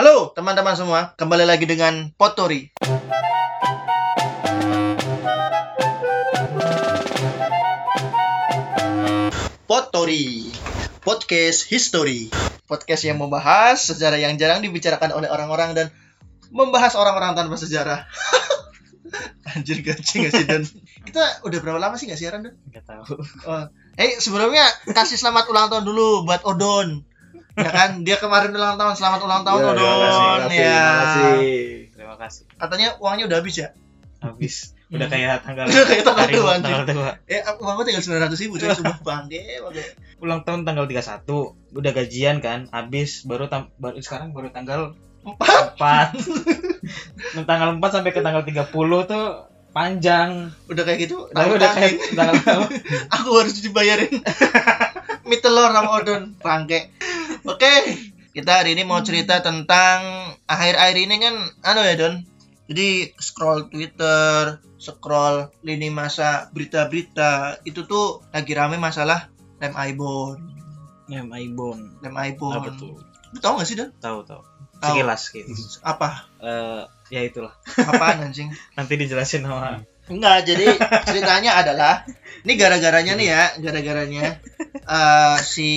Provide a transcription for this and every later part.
Halo teman-teman semua, kembali lagi dengan Potori. Potori, podcast history. Podcast yang membahas sejarah yang jarang dibicarakan oleh orang-orang dan membahas orang-orang tanpa sejarah. Anjir gaji gak sih Dan? Kita udah berapa lama sih gak siaran Dan? Gak tahu. Oh. Eh sebelumnya kasih selamat ulang tahun dulu buat Odon. Ya kan dia kemarin ulang tahun, selamat ulang tahun Ya, Odon. terima kasih, terima kasih, ya. terima kasih. Terima kasih. Katanya uangnya udah habis ya? Habis. Udah Hmm. kayak tanggal Udah kayak tanggal tua, tanggal tua. Eh uangnya tinggal sembilan ratus ribu coy sumpah bangke bangke. Ulang tahun tanggal 31. Udah gajian kan, habis baru tam- baru sekarang baru tanggal Empat 4. tanggal 4 sampai ke tanggal 30 tuh panjang. udah kayak gitu. Udah tanggung. kayak tanggal aku harus dibayarin mie telur sama Odon bangke. Oke, kita hari ini mau cerita tentang akhir-akhir ini kan anu ya Don. Jadi scroll Twitter, scroll lini masa berita-berita itu tuh lagi rame masalah lem ibon, Ya, Ibon. lem ibon. Apa tuh? Lu tahu gak sih Don? Tahu tahu. Tahu. Sekilas gitu. Apa? Eh, ya itulah. Apaan anjing? Nanti dijelasin sama Enggak, jadi ceritanya adalah ini gara-garanya nih ya, gara-garanya eh, si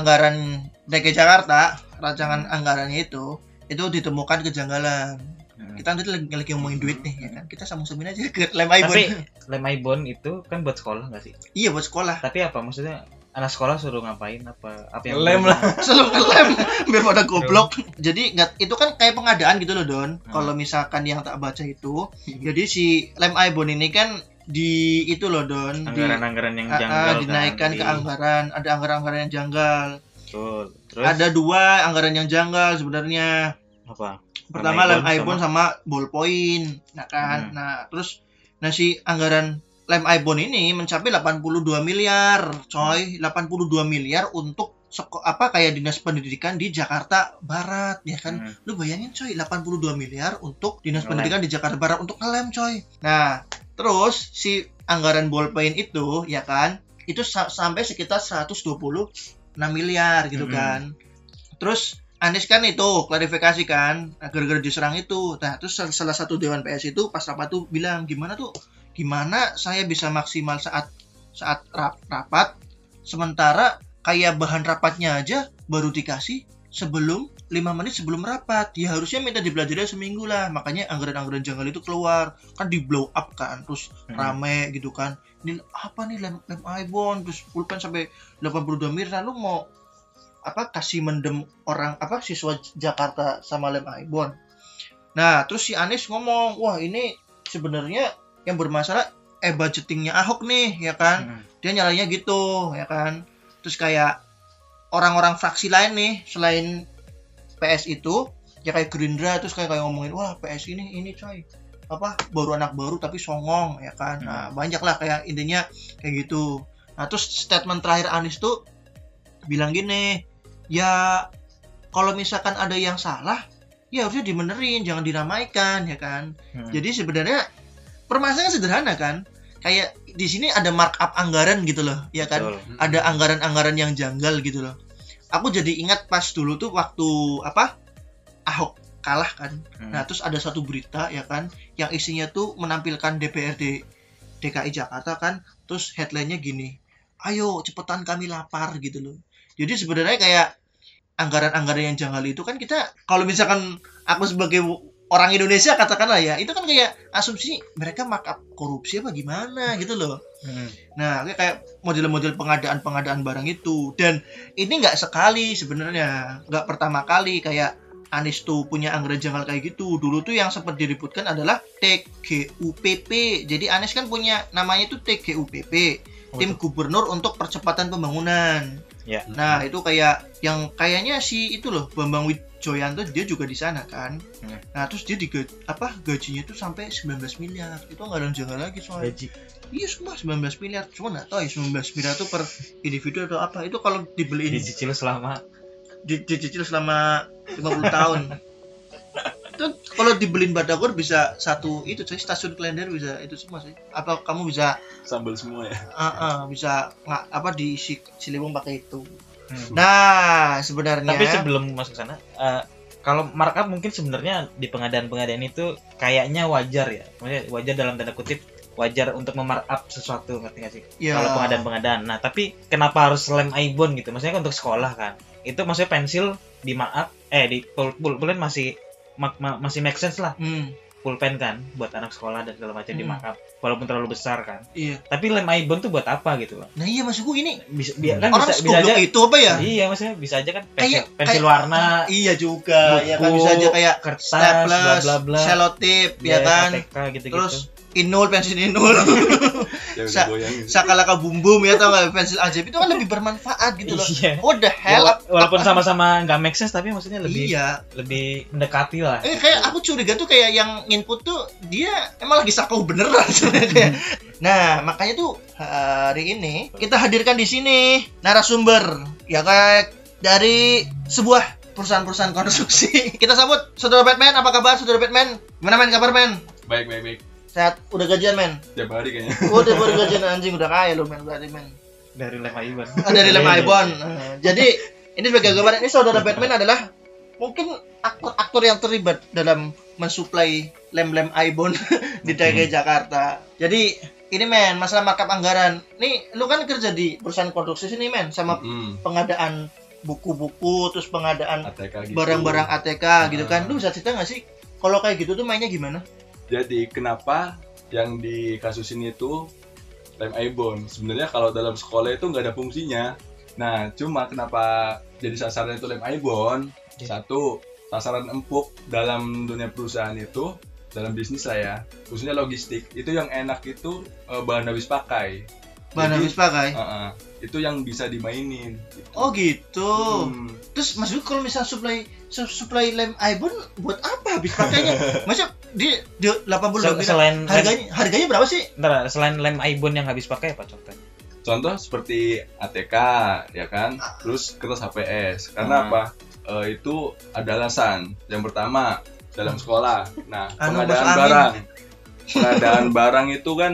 anggaran DKI Jakarta, rancangan anggarannya itu itu ditemukan kejanggalan. Hmm. Kita nanti lagi, lagi ngomongin duit nih ya kan. Kita sambung-sambungin aja ke lem ibon. Tapi lem Ibon itu kan buat sekolah nggak sih? iya buat sekolah. Tapi apa maksudnya anak sekolah suruh ngapain apa apa yang Lem lah. Ke lem biar pada goblok. Jadi nggak itu kan kayak pengadaan gitu loh Don. Kalau misalkan yang tak baca itu, jadi si lem ibon ini kan di itu loh Don, di anggaran-anggaran yang Ah, ah, janggal kan, dinaikkan ke di- anggaran ada anggaran-anggaran yang janggal Betul. Terus ada dua anggaran yang janggal sebenarnya apa? pertama lem Lem ibon sama ballpoint nah kan Hmm. nah terus nah si anggaran lem ibon ini mencapai 82 miliar coy 82 miliar untuk seko- apa kayak dinas pendidikan di Jakarta Barat ya kan Hmm. lu bayangin coy 82 miliar untuk dinas Ngelem. pendidikan di Jakarta Barat untuk ngelem coy nah terus si anggaran ballpoint itu ya kan itu sa- sampai sekitar 126 miliar gitu Mhm. kan terus Anies kan itu klarifikasi kan nah, gara-gara diserang itu nah terus sal- salah satu dewan PS itu pas rapat tuh bilang gimana tuh gimana saya bisa maksimal saat saat rap- rapat sementara kayak bahan rapatnya aja baru dikasih sebelum 5 menit sebelum rapat. Ya harusnya minta dipelajari seminggu lah. Makanya anggaran-anggaran janggal itu keluar. Kan di blow up kan terus Hmm. rame gitu kan. Ini apa nih lem lem ibon? Terus pulpen sampai 82 miliar lu mau apa kasih mendem orang apa siswa Jakarta sama lem ibon. Nah terus si Anies ngomong wah ini sebenarnya yang bermasalah eh budgetingnya Ahok nih ya kan. Hmm. dia nyalanya gitu ya kan. Terus kayak orang-orang fraksi lain nih selain PS itu ya kayak Gerindra terus kayak kayak ngomongin wah PS ini ini coy. Apa baru anak baru tapi songong ya kan. Nah banyak lah kayak intinya kayak gitu. Nah terus statement terakhir Anies tuh bilang gini ya kalau misalkan ada yang salah ya harusnya dimenerin jangan diramaikan ya kan. Hmm. jadi sebenarnya permasalahan sederhana kan. Kayak di sini ada markup anggaran gitu loh ya kan. Betul. ada anggaran-anggaran yang janggal gitu loh. Aku jadi ingat pas dulu tuh waktu apa Ahok kalah kan. Hmm. Nah terus ada satu berita ya kan yang isinya tuh menampilkan DPRD DKI Jakarta kan. Terus headline-nya gini, ayo cepetan kami lapar gitu loh. Jadi sebenarnya kayak anggaran-anggaran yang janggal itu kan kita kalau misalkan aku sebagai orang Indonesia katakanlah ya itu kan kayak asumsi mereka markup korupsi apa gimana gitu loh. Hmm. Nah, kayak- kayak model-model pengadaan-pengadaan barang itu dan ini nggak sekali sebenarnya, nggak pertama kali kayak Anies tuh punya anggaran janggal kayak gitu. Dulu tuh yang sempat diributkan adalah TGUPP. Jadi Anies kan punya namanya itu TGUPP, Oh, Tim Gubernur untuk Percepatan Pembangunan. Ya. Nah, itu kayak yang kayaknya si itu loh Bambang Wijoyanto dia juga di sana kan. Hmm. Nah, terus dia diga, apa gajinya tuh sampai 19 miliar. Itu anggaran janggal lagi soalnya. Gaji. Iya sumpah 19 miliar Cuma nggak tahu ya 19 miliar itu per individu atau apa Itu kalau dibeliin Dicicil selama di, dicicil selama 50 tahun Itu kalau dibeliin Batagor bisa satu itu coy stasiun Klender bisa itu semua sih Apa kamu bisa Sambal semua ya. ah, ah, bisa nggak apa diisi Ciliwung pakai itu Hmm. Nah sebenarnya Tapi sebelum masuk sana, eh, kalau markup mungkin sebenarnya di pengadaan-pengadaan itu kayaknya wajar ya. Maksudnya wajar dalam tanda kutip wajar untuk memarkup sesuatu ngerti gak sih? Ya. Kalau pengadaan-pengadaan. Nah, tapi kenapa harus lem ibon gitu? Maksudnya kan untuk sekolah kan. Itu maksudnya pensil di markup eh di pul- pul- pulpen masih ma- ma- masih make sense lah. Hmm, Pulpen kan buat anak sekolah dan segala macam di Hmm. markup walaupun terlalu besar kan. iya. Tapi lem ibon tuh buat apa gitu loh? Nah iya maksudku ini Bisa, bi- kan orang bisa, bisa aja itu apa ya? Iya, maksudnya bisa aja kan pensil, Kayak- pensil kayak- warna, Iya juga, ya kan buku, bisa aja kayak kertas, bla staples, bla bla. selotip, ya kan. KTK gitu-gitu. Terus inul, pensil inul, Sa- sakalaka bumbum ya tau gak pensil ajaib itu kan lebih bermanfaat gitu loh. Iya. What the Ya, hell? wa- walaupun sama-sama nggak make sense tapi maksudnya lebih Iya. lebih mendekati lah. Eh kayak aku curiga tuh kayak yang input tuh dia emang lagi sakoh beneran sebenarnya. Nah, makanya tuh hari ini kita hadirkan di sini narasumber ya kayak dari sebuah perusahaan-perusahaan konstruksi. Kita sambut Saudara Batman, apa kabar Saudara Batman? Gimana men kabar men? baik baik baik Sehat, udah gajian men? tiap hari kayaknya Oh, udah baru gajian anjing udah kaya lu men berarti men. Dari Lem Iban. Ah, dari Lem Ibon. Nah, jadi ini sebagai gambaran ini saudara Batman adalah mungkin aktor-aktor yang terlibat dalam mensuplai lem-lem Ibon di DKI Jakarta. Jadi ini men masalah markup anggaran. Nih lu kan kerja di perusahaan konstruksi sini men sama Hmm, pengadaan buku-buku terus pengadaan ATK gitu barang-barang ATK gitu kan. Ah. Lu bisa cerita nggak sih kalau kayak gitu tuh mainnya gimana? Jadi kenapa yang di kasus ini tuh lem ibon sebenarnya kalau dalam sekolah itu nggak ada fungsinya. Nah cuma kenapa jadi sasaran itu lem ibon Iya. satu sasaran empuk dalam dunia perusahaan itu dalam bisnis lah ya. Khususnya logistik. Itu yang enak itu eh, bahan habis pakai Bahan Jadi, habis pakai. eh, eh, itu yang bisa dimainin gitu. Oh gitu. Hmm. Terus maksudku kalau misal supply su- supply lem Ibon buat apa habis pakainya? Maksudnya di, di 80 Sel- lebih selain lem, harganya harganya berapa sih? ntar, selain lem Ibon yang habis pakai apa contohnya? Contoh seperti ATK, ya kan? Terus kertas HPS. Karena Hmm. apa? Eh, itu ada alasan. Yang pertama, dalam sekolah. Nah, Anu, pengadaan barang. Pengadaan barang itu kan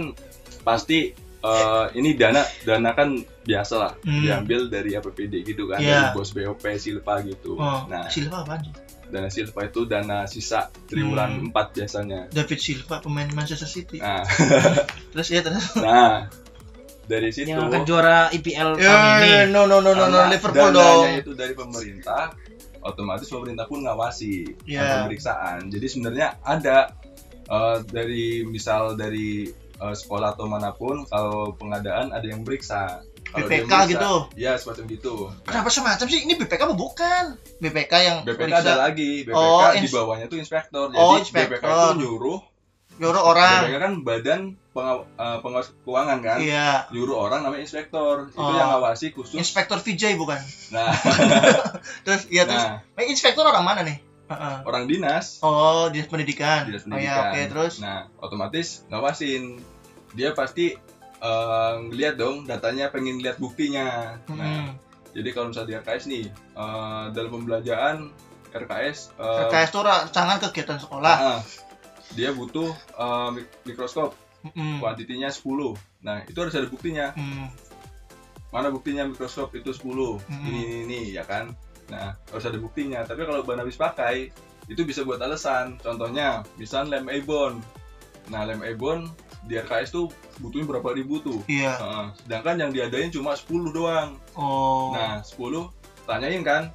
pasti eh, ini dana dana kan biasa lah Hmm. diambil dari APBD gitu kan Iya. dari bos BOP Silpa gitu. Oh, Nah, Silva apaan sih? dana Silpa itu dana sisa triwulan Hmm. 4 biasanya. David Silva pemain Manchester City. Nah, Terus ya terus. nah dari situ Yang akan juara IPL tahun Ya, ini. no no no no no Karena Liverpool dananya dong. itu dari pemerintah otomatis pemerintah pun ngawasi ada pemeriksaan jadi sebenarnya ada eh, dari misal dari eh, sekolah atau mana pun kalau pengadaan ada yang meriksa Kalau BPK meriksa- gitu. Iya semacam gitu Kenapa semacam sih? Ini BPK apa bukan? BPK yang BPK periksa ada lagi BPK Oh, di bawahnya tuh inspektor jadi Oh, BPK itu inspektor. nyuruh nyuruh orang. BPK kan badan pengaw- eh, pengawas keuangan kan Iya. nyuruh orang namanya inspektor itu Oh. yang ngawasi khusus Inspektor Vijay bukan? nah Terus iya terus. nah inspektor orang mana nih? Heeh. orang dinas Oh, dinas pendidikan. dinas Oh pendidikan. ya, oke, terus. Nah, otomatis ngawasin. Dia pasti eh, ngeliat dong datanya pengen lihat buktinya. Nah, Hmm. jadi kalau misalnya di RKS nih eh, dalam pembelajaran RKS eh, RKS itu rancangan kegiatan sekolah. ah, dia butuh mik- mikroskop Hmm. kuantitinya 10. Nah, itu harus ada buktinya. Hmm. Mana buktinya mikroskop itu 10? Hmm. Ini ini ini ya kan. Nah, harus ada buktinya. Tapi kalau bahan habis pakai itu bisa buat alasan. Contohnya, misal lem Ebon. Nah, lem Ebon di RKS tuh butuhnya berapa ribu tuh. Iya. Heeh. sedangkan yang diadain cuma 10 doang. Oh. Nah, 10 tanyain kan.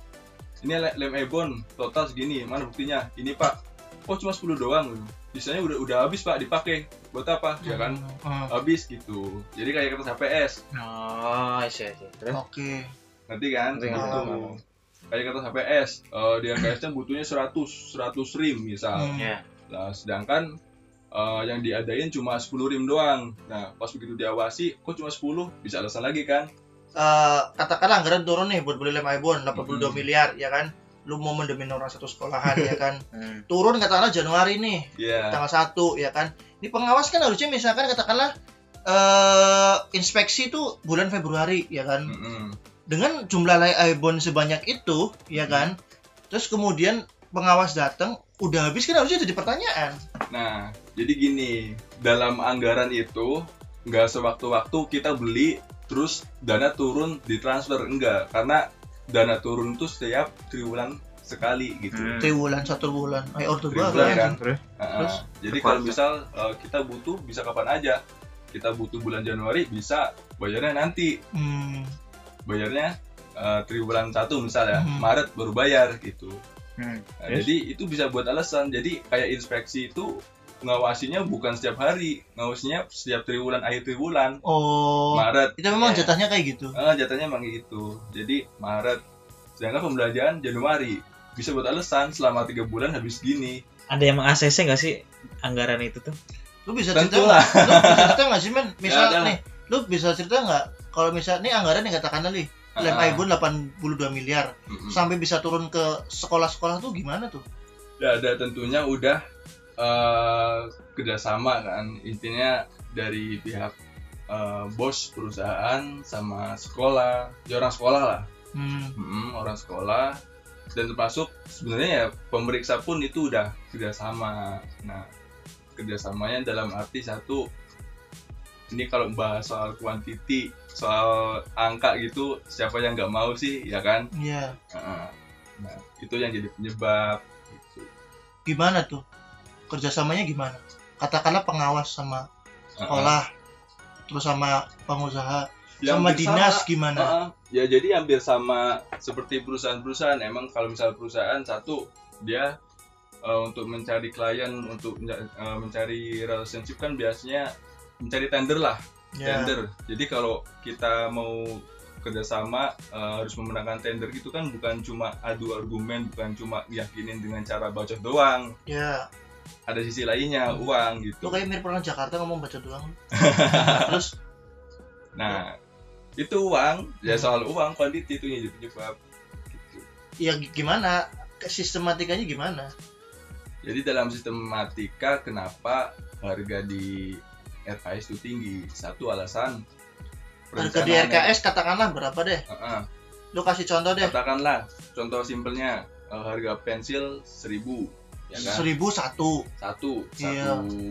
Ini le- lem Ebon total segini, mana buktinya? Ini, Pak. Kok cuma 10 doang? Sisanya udah udah habis, Pak, dipakai. Buat apa? Ya kan? Hmm. Habis gitu. Jadi kayak kertas HPS. Oh, iya, iya. Oke. Ngerti kan? Ngerti, ngerti. Gitu. Kayak kertas HPS. eh, di RKS nya butuhnya 100 100 rim misal. Hmm. Ya. Nah, sedangkan eh, yang diadain cuma 10 rim doang. Nah, pas begitu diawasi, kok cuma 10? Bisa alasan lagi kan? Eh, katakanlah anggaran turun nih buat beli lem Ibon 82 Hmm. miliar ya kan. Lu mau mendemin orang satu sekolahan ya kan. Hmm. Turun katakanlah Januari nih, Iya. tanggal 1 ya kan. Ini pengawas kan harusnya misalkan katakanlah eh inspeksi itu bulan Februari ya kan. Mm-mm. Dengan jumlah lem Ibon sebanyak itu ya kan. Terus kemudian pengawas datang udah habis kan harusnya jadi pertanyaan. Nah, jadi gini, dalam anggaran itu nggak sewaktu-waktu kita beli terus dana turun ditransfer enggak karena dana turun itu setiap triwulan sekali gitu Hmm. triwulan satu bulan ayo Triwulan baru kan? Terus? Jadi kalau misal uh, kita butuh bisa kapan aja kita butuh bulan Januari bisa bayarnya nanti hmm. Bayarnya uh, triwulan satu misalnya Hmm. Maret baru bayar gitu. Hmm. Nah, Terus? jadi itu bisa buat alasan. Jadi kayak inspeksi itu ngawasinya bukan setiap hari ngawasinya setiap triwulan akhir triwulan. Oh Maret. itu memang ya. jatahnya kayak gitu? Ah, jatahnya emang kayak gitu. Jadi Maret sedangkan pembelanjaan Januari. Bisa buat alasan selama tiga bulan habis gini. Ada yang meng-ACC nggak sih anggaran itu tuh? lu bisa cerita tentu lah lu bisa cerita nggak sih men? Misal Ya, nih lu bisa cerita nggak? Kalau misal nih anggaran yang katakanlah nih lem. Aibon 82 miliar. Mm-mm. sampai bisa turun ke sekolah-sekolah tuh gimana tuh? Ya, ada tentunya udah eh, kerjasama kan. Intinya dari pihak eh, bos perusahaan sama sekolah. Ya orang sekolah lah. Hmm. Mm-mm, orang sekolah. Dan termasuk sebenarnya ya pemeriksa pun itu udah kerjasama. Nah kerjasamanya dalam arti satu ini kalau bahas soal kuantiti soal angka gitu siapa yang nggak mau sih ya kan Iya. Heeh. nah itu yang jadi penyebab gitu. gimana tuh kerjasamanya gimana katakanlah pengawas sama sekolah terus sama pengusaha Yang sama dinas sama. gimana Heeh. ya jadi hampir sama seperti perusahaan-perusahaan emang kalau misal perusahaan satu dia eh, untuk mencari klien untuk eh, mencari relationship kan biasanya mencari tender lah ya. tender. Jadi kalau kita mau kerjasama eh, harus memenangkan tender gitu kan bukan cuma adu argumen bukan cuma yakinin dengan cara bacot doang. Ya. Ada sisi lainnya uang lu gitu kayak mirip orang Jakarta ngomong baca doang. Terus? Nah itu uang. Ya Hmm. soal uang quantity itu jadi penyebab gitu. ya gi- gimana? Sistematikanya gimana? Jadi dalam sistematika kenapa harga di RKS itu tinggi? Satu alasan harga di RKS katakanlah berapa deh Heeh. lu kasih contoh deh Katakanlah contoh simpelnya eh, harga pensil 1000 ya kan? seribu satu Satu, Iya. satu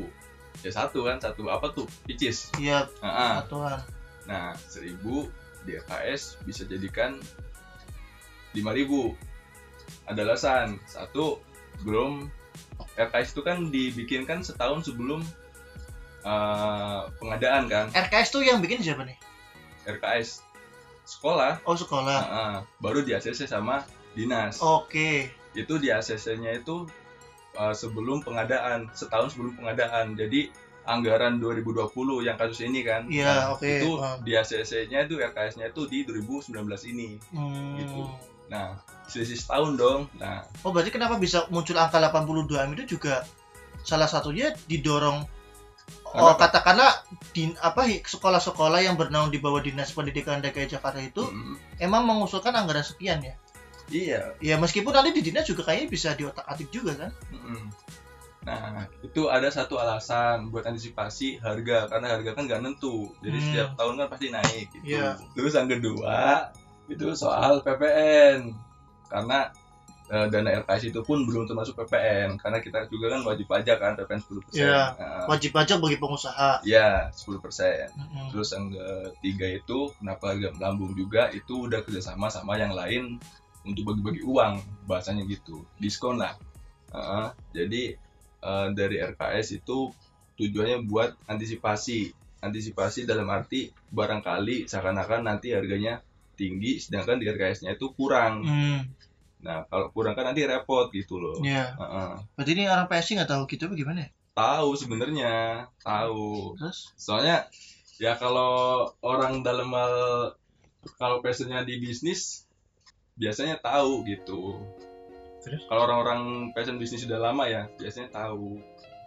ya satu kan satu apa tuh picis iya Heeh. satuan nah 1000 di RKS bisa jadikan 5000 ada alasan satu belum RKS itu kan dibikinkan setahun sebelum eh, pengadaan kan RKS tuh yang bikin siapa nih? RKS sekolah. Oh sekolah. Heeh. baru di ACC sama dinas. Oke. Itu di ACC-nya itu uh, sebelum pengadaan setahun sebelum pengadaan. Jadi anggaran 2020 yang kasus ini kan. Iya, Nah, oke. itu Paham. di ACC-nya itu RKS-nya itu di 2019 ini. Hmm. Gitu. nah selisih setahun dong. Nah. Oh berarti kenapa bisa muncul angka 82 M itu juga salah satunya didorong Oh katakanlah di apa sekolah-sekolah yang bernaung di bawah dinas pendidikan DKI Jakarta itu mm, emang mengusulkan anggaran sekian ya? iya Ya meskipun nanti di dinas juga kayaknya bisa diotak-atik juga kan? mm. nah itu ada satu alasan buat antisipasi harga karena harga kan nggak nentu jadi Hmm. setiap tahun kan pasti naik gitu Iya. terus yang kedua itu soal PPN karena eh, dana RKS itu pun belum termasuk PPN karena kita juga kan wajib pajak kan PPN 10% Iya. Nah, Wajib pajak bagi pengusaha. ya 10% Mm-mm. terus yang ketiga itu kenapa harga melambung juga itu udah kerjasama sama yang lain untuk bagi-bagi uang bahasanya gitu diskon lah Heeh. jadi eh, dari RKS itu tujuannya buat antisipasi antisipasi dalam arti barangkali seakan-akan nanti harganya tinggi sedangkan di RKS-nya itu kurang Hmm, nah kalau kurang kan nanti repot gitu loh ya. Heeh. Berarti ini orang PSI nggak tahu gitu apa gimana ya? tahu sebenarnya tahu Terus? soalnya ya kalau orang dalam hal kalau passionnya di bisnis biasanya tahu gitu Terus? kalau orang-orang passion bisnis sudah lama ya biasanya tahu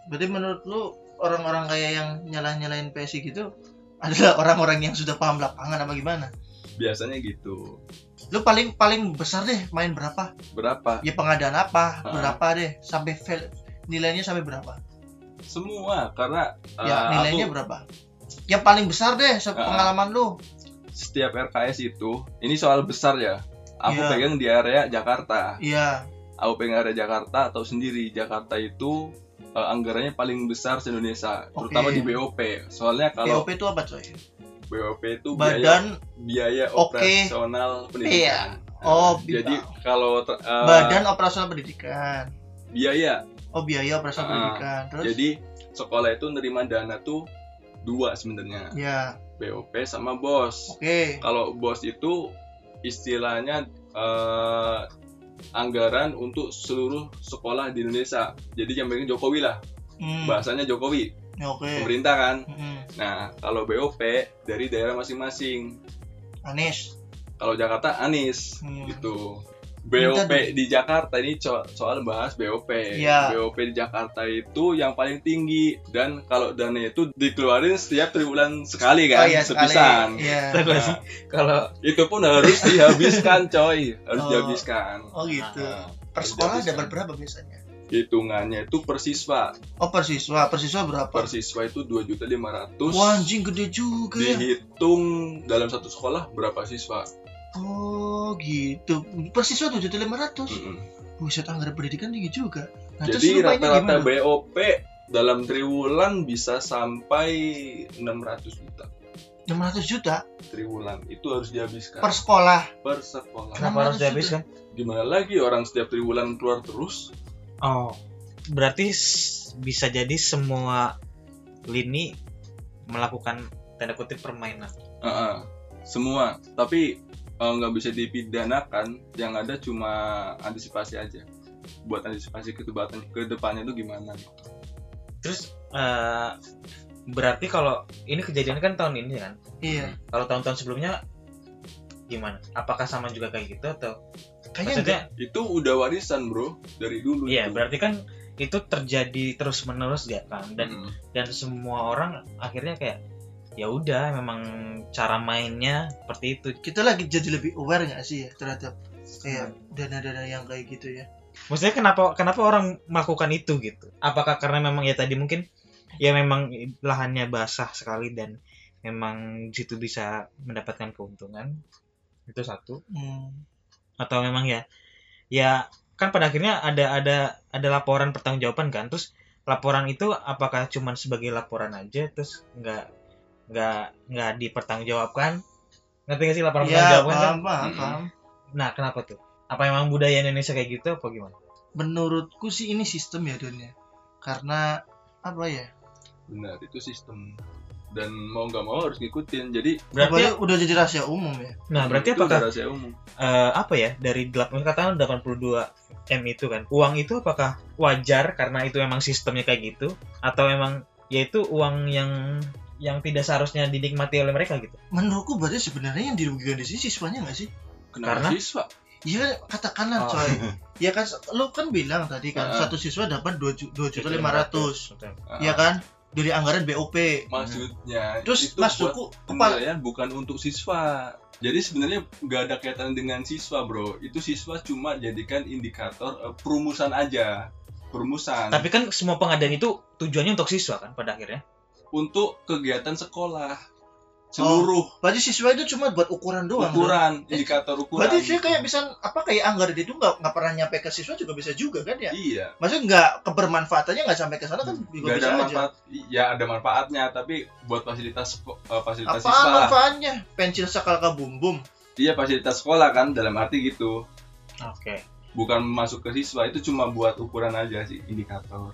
Berarti menurut lu orang-orang kayak yang nyalah-nyalain PSI gitu adalah orang-orang yang sudah paham lapangan apa gimana? biasanya gitu Lu paling paling besar deh main berapa? berapa Ya pengadaan apa? Ah. Berapa deh? Sampai val- nilainya sampai berapa? semua karena Ya uh, nilainya aku berapa? Yang paling besar deh Ah. pengalaman lu. setiap RKS itu ini soal besar ya aku Iya. pegang di area Jakarta Iya. aku pegang area Jakarta atau sendiri Jakarta itu uh, anggarannya paling besar se Indonesia terutama Oke. di BOP soalnya kalau BOP itu apa coy? BOP itu biaya Badan biaya Oke. operasional Iya. pendidikan. Oh, jadi BIPA. kalau eh, Badan Operasional Pendidikan. biaya Oh, biaya operasional Ah, pendidikan. Terus jadi sekolah itu nerima dana tuh dua sebenarnya ya, BOP sama bos oke. kalau bos itu istilahnya eh, anggaran untuk seluruh sekolah di Indonesia jadi yang penting Jokowi lah Hmm, bahasanya Jokowi ya, oke. pemerintah kan Hmm, nah kalau BOP dari daerah masing-masing Anies. kalau Jakarta Anies Hmm. gitu Minta BOP di Jakarta ini co- soal bahas BOP. Iya. BOP di Jakarta itu yang paling tinggi dan kalau dana itu dikeluarin setiap triwulan sekali Oh kan, iya, sekali. sepisan. Iya. Terus Nah, kalau itu pun harus dihabiskan coy, harus Oh. dihabiskan. Oh gitu. Nah, Per sekolah dapat berapa biasanya? Hitungannya itu per siswa. Oh per siswa, per siswa berapa? Per siswa itu 2.500. Wah anjing gede juga ya. Dihitung dalam satu sekolah berapa siswa? Oh gitu. Per siswa tujuh lima ratus. Buset anggaran pendidikan tinggi juga. Nah Jadi rata-rata? BOP dalam triwulan bisa sampai 600 juta. 600 juta Triwulan itu harus dihabiskan per sekolah. per sekolah. kenapa harus 600 dihabiskan? Gimana lagi orang setiap triwulan keluar terus? Oh, berarti bisa jadi semua lini melakukan tanda kutip permainan. Heeh. semua. Tapi nggak bisa dipidanakan. Yang ada cuma antisipasi aja. Buat antisipasi ke depan ke depannya itu gimana? Terus eh, berarti kalau ini kejadian kan tahun ini kan? Iya. Kalau tahun-tahun sebelumnya gimana? Apakah sama juga kayak gitu atau Kayaknya enggak. maksudnya? Itu udah warisan bro dari dulu. Iya, itu. berarti kan itu terjadi terus menerus ya kan dan Mm-mm. dan semua orang akhirnya kayak ya udah memang cara mainnya seperti itu kita lagi jadi lebih aware nggak sih ya terhadap kayak Hmm. dana-dana yang kayak gitu ya. maksudnya kenapa kenapa orang melakukan itu gitu apakah karena memang ya tadi mungkin ya memang lahannya basah sekali dan memang situ bisa mendapatkan keuntungan itu satu Hmm. Atau memang ya ya kan pada akhirnya ada ada ada laporan pertanggungjawaban kan terus laporan itu apakah cuman sebagai laporan aja terus nggak nggak nggak dipertanggungjawabkan ngerti gak sih laporan Ya, pertanggungjawaban kan paham, paham, paham. nah kenapa tuh apa emang budaya Indonesia kayak gitu apa gimana Menurutku sih ini sistem ya Don ya. Karena apa ya? Benar itu sistem. Dan mau nggak mau harus ngikutin. Jadi berarti Apalagi udah jadi rahasia umum ya. nah berarti itu apakah rahasia umum. eh, apa ya dari delapan katakan 82 m itu kan uang itu apakah wajar karena itu emang sistemnya kayak gitu atau emang yaitu uang yang yang tidak seharusnya dinikmati oleh mereka gitu Menurutku berarti sebenarnya yang dirugikan di sini siswanya nggak sih? Karena? Kenapa siswa? Iya katakanlah Oh. coy. Ya kan lu kan bilang tadi kan Heeh. satu siswa dapat dua juta lima ratus. Ah, ya kan? Dari anggaran BOP. Maksudnya Terus itu Mas penilaian bukan untuk siswa. Jadi sebenarnya nggak ada kaitan dengan siswa, bro. Itu siswa cuma jadikan indikator eh, perumusan aja, perumusan tapi kan semua pengadaan itu tujuannya untuk siswa kan pada akhirnya untuk kegiatan sekolah seluruh berarti siswa itu cuma buat ukuran doang. Ukuran, indikator ukuran. Berarti dia kayak bisa apa kayak anggaran itu nggak nggak pernah nyampe ke siswa juga bisa juga kan ya? Iya, Maksudnya nggak kebermanfaatannya nggak sampai ke sana kan juga nggak bisa ada aja. manfaat. Ya ada manfaatnya, tapi buat fasilitas eh, fasilitas Apa siswa. lah. manfaatnya? Pensil sakal kabum bum. Iya fasilitas sekolah kan dalam arti gitu. oke Bukan masuk ke siswa itu cuma buat ukuran aja sih indikator.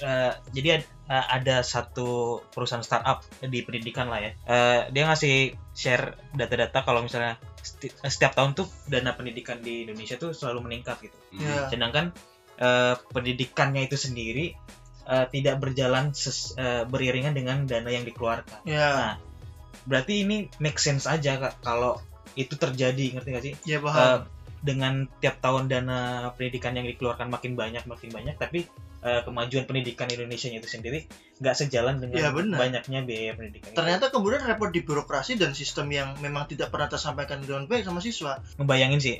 Eh, jadi ad- eh, ada satu perusahaan startup di pendidikan lah ya. Eh, dia ngasih share data-data kalau misalnya seti- setiap tahun tuh dana pendidikan di Indonesia tuh selalu meningkat gitu. Hmm. Ya. Sedangkan eh, pendidikannya itu sendiri eh, tidak berjalan ses- eh, beriringan dengan dana yang dikeluarkan. Ya, Nah, Berarti ini make sense aja Kak, kalau itu terjadi, ngerti gak sih? Eh, paham. dengan tiap tahun dana pendidikan yang dikeluarkan makin banyak makin banyak tapi eh, kemajuan pendidikan Indonesia itu sendiri nggak sejalan dengan benar. banyaknya biaya pendidikan itu. Ternyata kemudian repot di birokrasi dan sistem yang memang tidak pernah tersampaikan dengan baik sama siswa. ngebayangin sih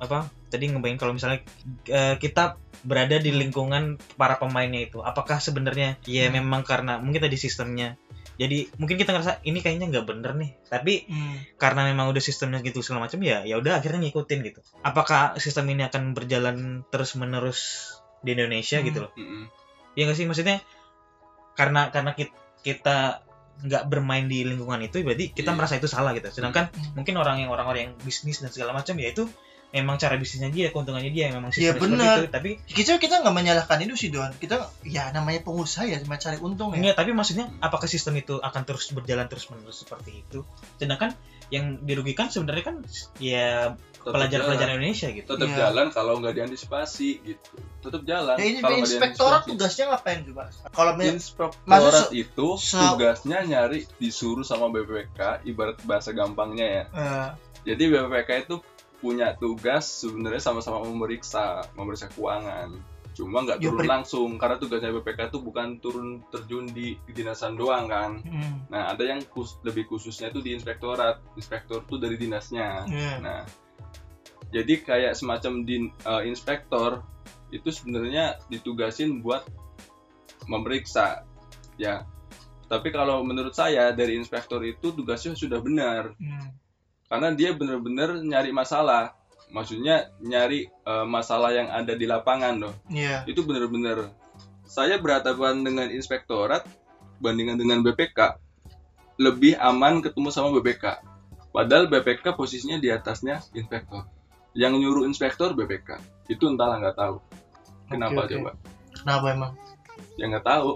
apa tadi ngebayangin kalau misalnya eh, kita berada di lingkungan para pemainnya itu apakah sebenarnya ya Hmm. memang karena mungkin tadi sistemnya jadi mungkin kita ngerasa ini kayaknya nggak bener nih tapi Hmm. karena memang udah sistemnya gitu segala macam ya ya udah akhirnya ngikutin gitu apakah sistem ini akan berjalan terus menerus di Indonesia Hmm. gitu loh Mm-mm. ya nggak sih maksudnya karena karena kita, nggak bermain di lingkungan itu berarti kita Iya. merasa itu salah gitu sedangkan Hmm. mungkin orang yang orang-orang yang bisnis dan segala macam ya itu emang cara bisnisnya dia keuntungannya dia memang Iya, sistemnya seperti benar. itu tapi kita kita nggak menyalahkan itu sih Don kita ya namanya pengusaha ya cuma cari untung ya enggak tapi maksudnya apakah sistem itu akan terus berjalan terus menerus seperti itu sedangkan yang dirugikan sebenarnya kan ya pelajar-pelajar. Indonesia gitu. Tetap Iya. jalan kalau nggak diantisipasi gitu. Tetap jalan ya ini kalau inspektorat tugasnya ngapain coba? Kalau Inspektorat Maksud itu tugasnya nyari disuruh sama BPK ibarat bahasa gampangnya ya. Eh, jadi BPK itu punya tugas sebenarnya sama-sama memeriksa memeriksa keuangan. Cuma nggak Ya, turun pri- langsung karena tugasnya BPK itu bukan turun terjun di kedinasan doang kan. Hmm, nah ada yang kus- lebih khususnya itu di inspektorat. Inspektor tuh dari dinasnya. Iya. Nah, jadi kayak semacam din, eh, inspektor itu sebenarnya ditugasin buat memeriksa, ya. Tapi kalau menurut saya dari inspektor itu tugasnya sudah benar, Hmm. karena dia benar-benar nyari masalah. Maksudnya nyari eh, masalah yang ada di lapangan loh. Iya. Itu benar-benar. Saya berhadapan dengan inspektorat bandingan dengan BPK lebih aman ketemu sama BPK. Padahal BPK posisinya di atasnya inspektor. Yang nyuruh inspektor BPK. Itu entahlah nggak tahu. Kenapa Oke, oke. coba? Kenapa emang? Ya nggak tahu.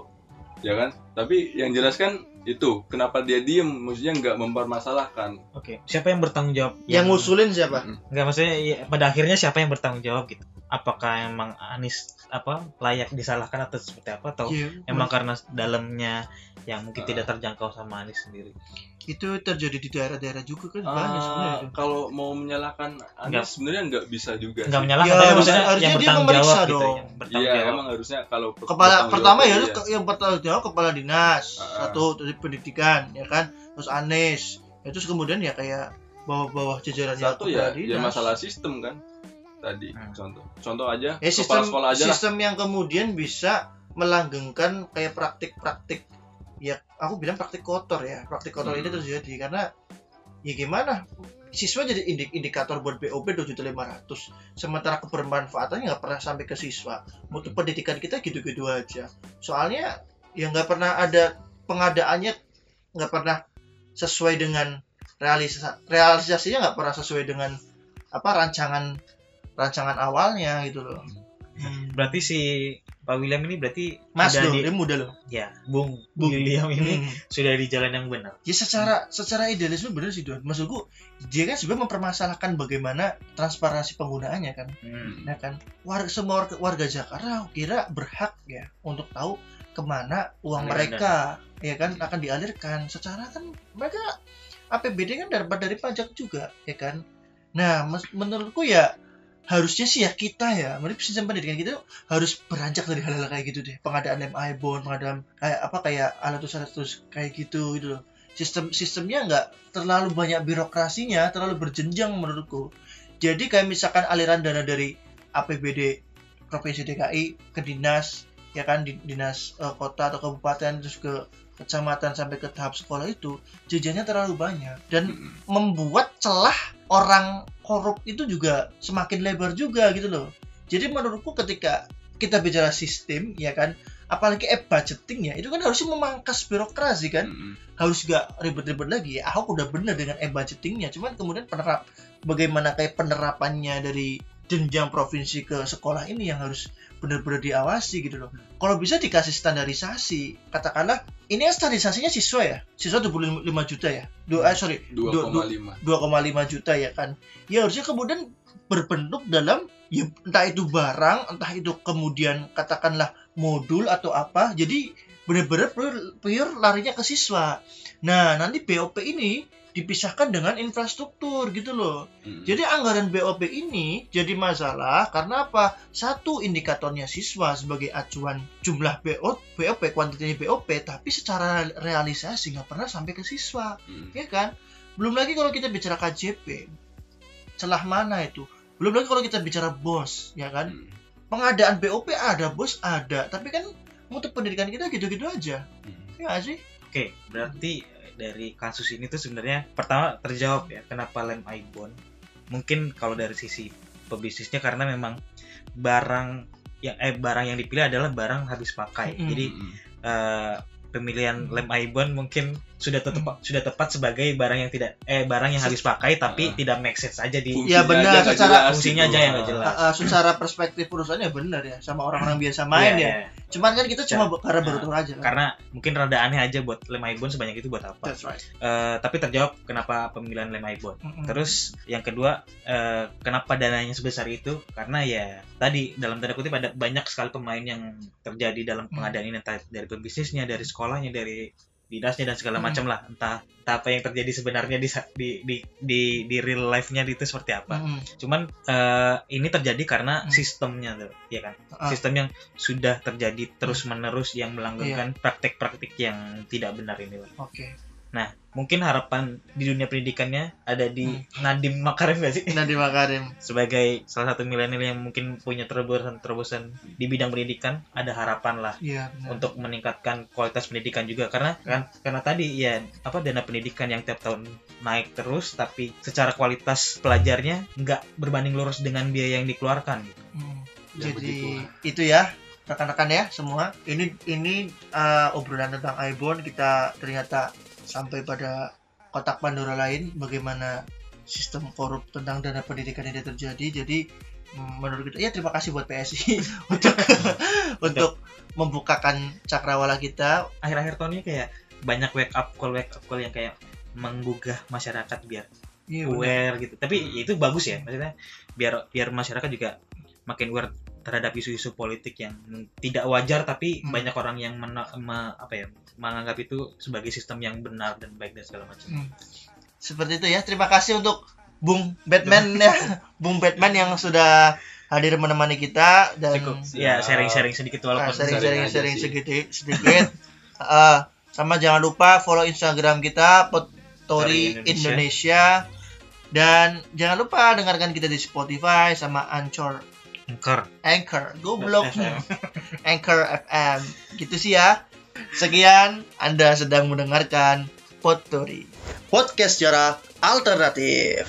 Ya kan? Tapi yang jelas kan itu kenapa dia diem maksudnya nggak mempermasalahkan oke siapa yang bertanggung jawab Yang ngusulin siapa? Mm-mm. Enggak maksudnya ya, pada akhirnya siapa yang bertanggung jawab gitu apakah emang Anies apa layak disalahkan atau seperti apa atau Iya, emang karena dalamnya yang mungkin Ah. tidak terjangkau sama Anies sendiri itu terjadi di daerah-daerah juga kan Ah, banyak sebenarnya kalau mau menyalahkan Nggak. Anies sebenarnya nggak bisa juga enggak sih. menyalahkan Ya, tapi harus- maksudnya harusnya yang dia bertanggung memeriksa jawab gitu dong. yang bertanggung Iya jawab emang harusnya kalau kepala pertama jawab ya iya. ke- yang bertanggung jawab kepala dinas Ah. satu dari pendidikan ya kan terus Anies ya, terus kemudian ya kayak bawah-bawah jajarannya satu ya ya masalah sistem kan tadi Hmm. contoh. Contoh aja ya kepala sistem sekolah aja lah. sistem yang kemudian bisa melanggengkan kayak praktik-praktik ya aku bilang praktik kotor ya praktik kotor ini Hmm. terjadi karena ya gimana? Siswa jadi indik indikator buat BOP 2.500 sementara kebermanfaatannya nggak pernah sampai ke siswa. Mutu pendidikan kita gitu-gitu aja. Soalnya ya nggak pernah ada pengadaannya nggak pernah sesuai dengan realisa realisasinya nggak pernah sesuai dengan apa rancangan rancangan awalnya gitu loh Hmm. berarti si Pak William ini berarti Mas sudah loh, di, dia muda loh. ya Bung, Bung. William ini Hmm. sudah di jalan yang benar Ya secara secara idealisme bener sih Don. Maksudku dia kan sebenarnya mempermasalahkan bagaimana transparansi penggunaannya kan. Hmm. Ya kan. Warga semua warga, warga Jakarta kira berhak ya untuk tahu ke mana uang Aliran mereka ya kan akan dialirkan. Secara kan mereka APBD kan dapat dari pajak juga ya kan. Nah, menurutku ya harusnya sih ya kita ya, menurut sistem pendidikan kita tuh harus beranjak dari hal-hal kayak gitu deh. Pengadaan MI bond, pengadaan kayak apa kayak alat-alat kayak gitu gitu loh. Sistem sistemnya nggak terlalu banyak birokrasinya terlalu berjenjang menurutku. Jadi kayak misalkan aliran dana dari APBD provinsi DKI ke dinas ya kan di dinas eh, kota atau kabupaten terus ke kecamatan sampai ke tahap sekolah itu jajannya terlalu banyak. Dan membuat celah orang korup itu juga semakin lebar juga gitu loh. Jadi menurutku ketika kita bicara sistem ya kan, apalagi e budgeting ya, itu kan harusnya memangkas birokrasi kan, Mm-mm. harus gak ribet-ribet lagi ya. Ahok udah bener dengan e budgetingnya, cuman kemudian penerap bagaimana kayak penerapannya dari jenjang provinsi ke sekolah ini yang harus benar-benar diawasi gitu loh. Kalau bisa dikasih standarisasi, katakanlah ini kan standarisasinya siswa ya, siswa 25 juta ya. Dua, eh, sorry, 2,5 2,5 juta ya kan ya harusnya kemudian berbentuk dalam ya entah itu barang entah itu kemudian katakanlah modul atau apa jadi benar-benar pure, pure larinya ke siswa nah nanti BOP ini dipisahkan dengan infrastruktur gitu loh. Mm-mm. jadi anggaran BOP ini jadi masalah karena apa? Satu indikatornya siswa sebagai acuan jumlah BO, BOP kuantitinya BOP tapi secara realisasi nggak pernah sampai ke siswa. Mm. ya kan? Belum lagi kalau kita bicara KJP celah mana itu? Belum lagi kalau kita bicara bos ya kan? Mm. pengadaan BOP ada bos ada. Tapi kan mutu pendidikan kita gitu-gitu aja. Mm. ya sih? Oke, berarti dari kasus ini tuh sebenarnya pertama terjawab ya kenapa lem ibon. Mungkin kalau dari sisi pebisnisnya karena memang barang yang eh barang yang dipilih adalah barang habis pakai. Mm-mm. Jadi Mm-mm. eh, pemilihan lem Aibon mungkin sudah tepat sudah tepat sebagai barang yang tidak eh barang yang habis pakai tapi Ah. tidak make sense aja di Iya, benar, secara fungsinya gitu. aja yang nggak Ah. jelas. Uh, uh, secara perspektif perusahaannya benar ya sama orang-orang biasa main Iya, ya. iya. Cuman kan kita cuma be- karena baru Nah, tahu aja kan. karena mungkin rada aneh aja buat lem Aibon sebanyak itu buat apa That's right. Eh, tapi terjawab kenapa pemilihan lem Aibon Mm-mm. Terus yang kedua, eh, kenapa dananya sebesar itu? Karena ya tadi dalam tanda kutip ada banyak sekali pemain yang terjadi dalam Hmm. pengadaan ini entah dari pebisnisnya, dari sekolahnya, dari dinasnya dan segala Hmm. macam lah. Entah, entah apa yang terjadi sebenarnya di di di di, di real life-nya itu seperti apa. Mm-mm. Cuman eh, ini terjadi karena Hmm. sistemnya tuh, ya kan? Ah. Sistem yang sudah terjadi terus-menerus yang melanggengkan Iya. praktek-praktik yang tidak benar ini. Oke. Nah, mungkin harapan di dunia pendidikannya ada di Hmm. Nadim Makarim gak sih? Nadiem Makarim. sebagai salah satu milenial yang mungkin punya terobosan-terobosan di bidang pendidikan ada harapan lah benar. untuk meningkatkan kualitas pendidikan juga karena kan karena tadi ya apa dana pendidikan yang tiap tahun naik terus tapi secara kualitas pelajarnya nggak berbanding lurus dengan biaya yang dikeluarkan gitu. Hmm. Ya, Jadi begitulah. itu ya rekan-rekan ya semua. Ini ini uh, obrolan tentang Ibon kita ternyata sampai pada kotak Pandora lain bagaimana sistem korup tentang dana pendidikan ini terjadi. Jadi mm, menurut kita ya terima kasih buat PSI untuk untuk membukakan cakrawala kita. akhir-akhir tahun ini kayak banyak wake up call wake up call yang kayak menggugah masyarakat biar Iya, benar. aware gitu tapi itu bagus ya maksudnya biar biar masyarakat juga makin aware terhadap isu-isu politik yang tidak wajar tapi Hmm. banyak orang yang mena- me- apa ya menganggap itu sebagai sistem yang benar dan baik dan segala macam Hmm. Seperti itu ya. Terima kasih untuk Bung Batman ya. Bung Batman yang sudah hadir menemani kita dan cukup ya sharing-sharing sedikit Ah, walaupun sharing-sharing sharing sedikit sedikit. Eh, sama jangan lupa follow Instagram kita Potori Potori Indonesia. dan jangan lupa dengarkan kita di Spotify sama Anchor Anchor. Anchor. Goblok. Anchor FM gitu sih ya. Sekian Anda sedang mendengarkan Potori podcast secara alternatif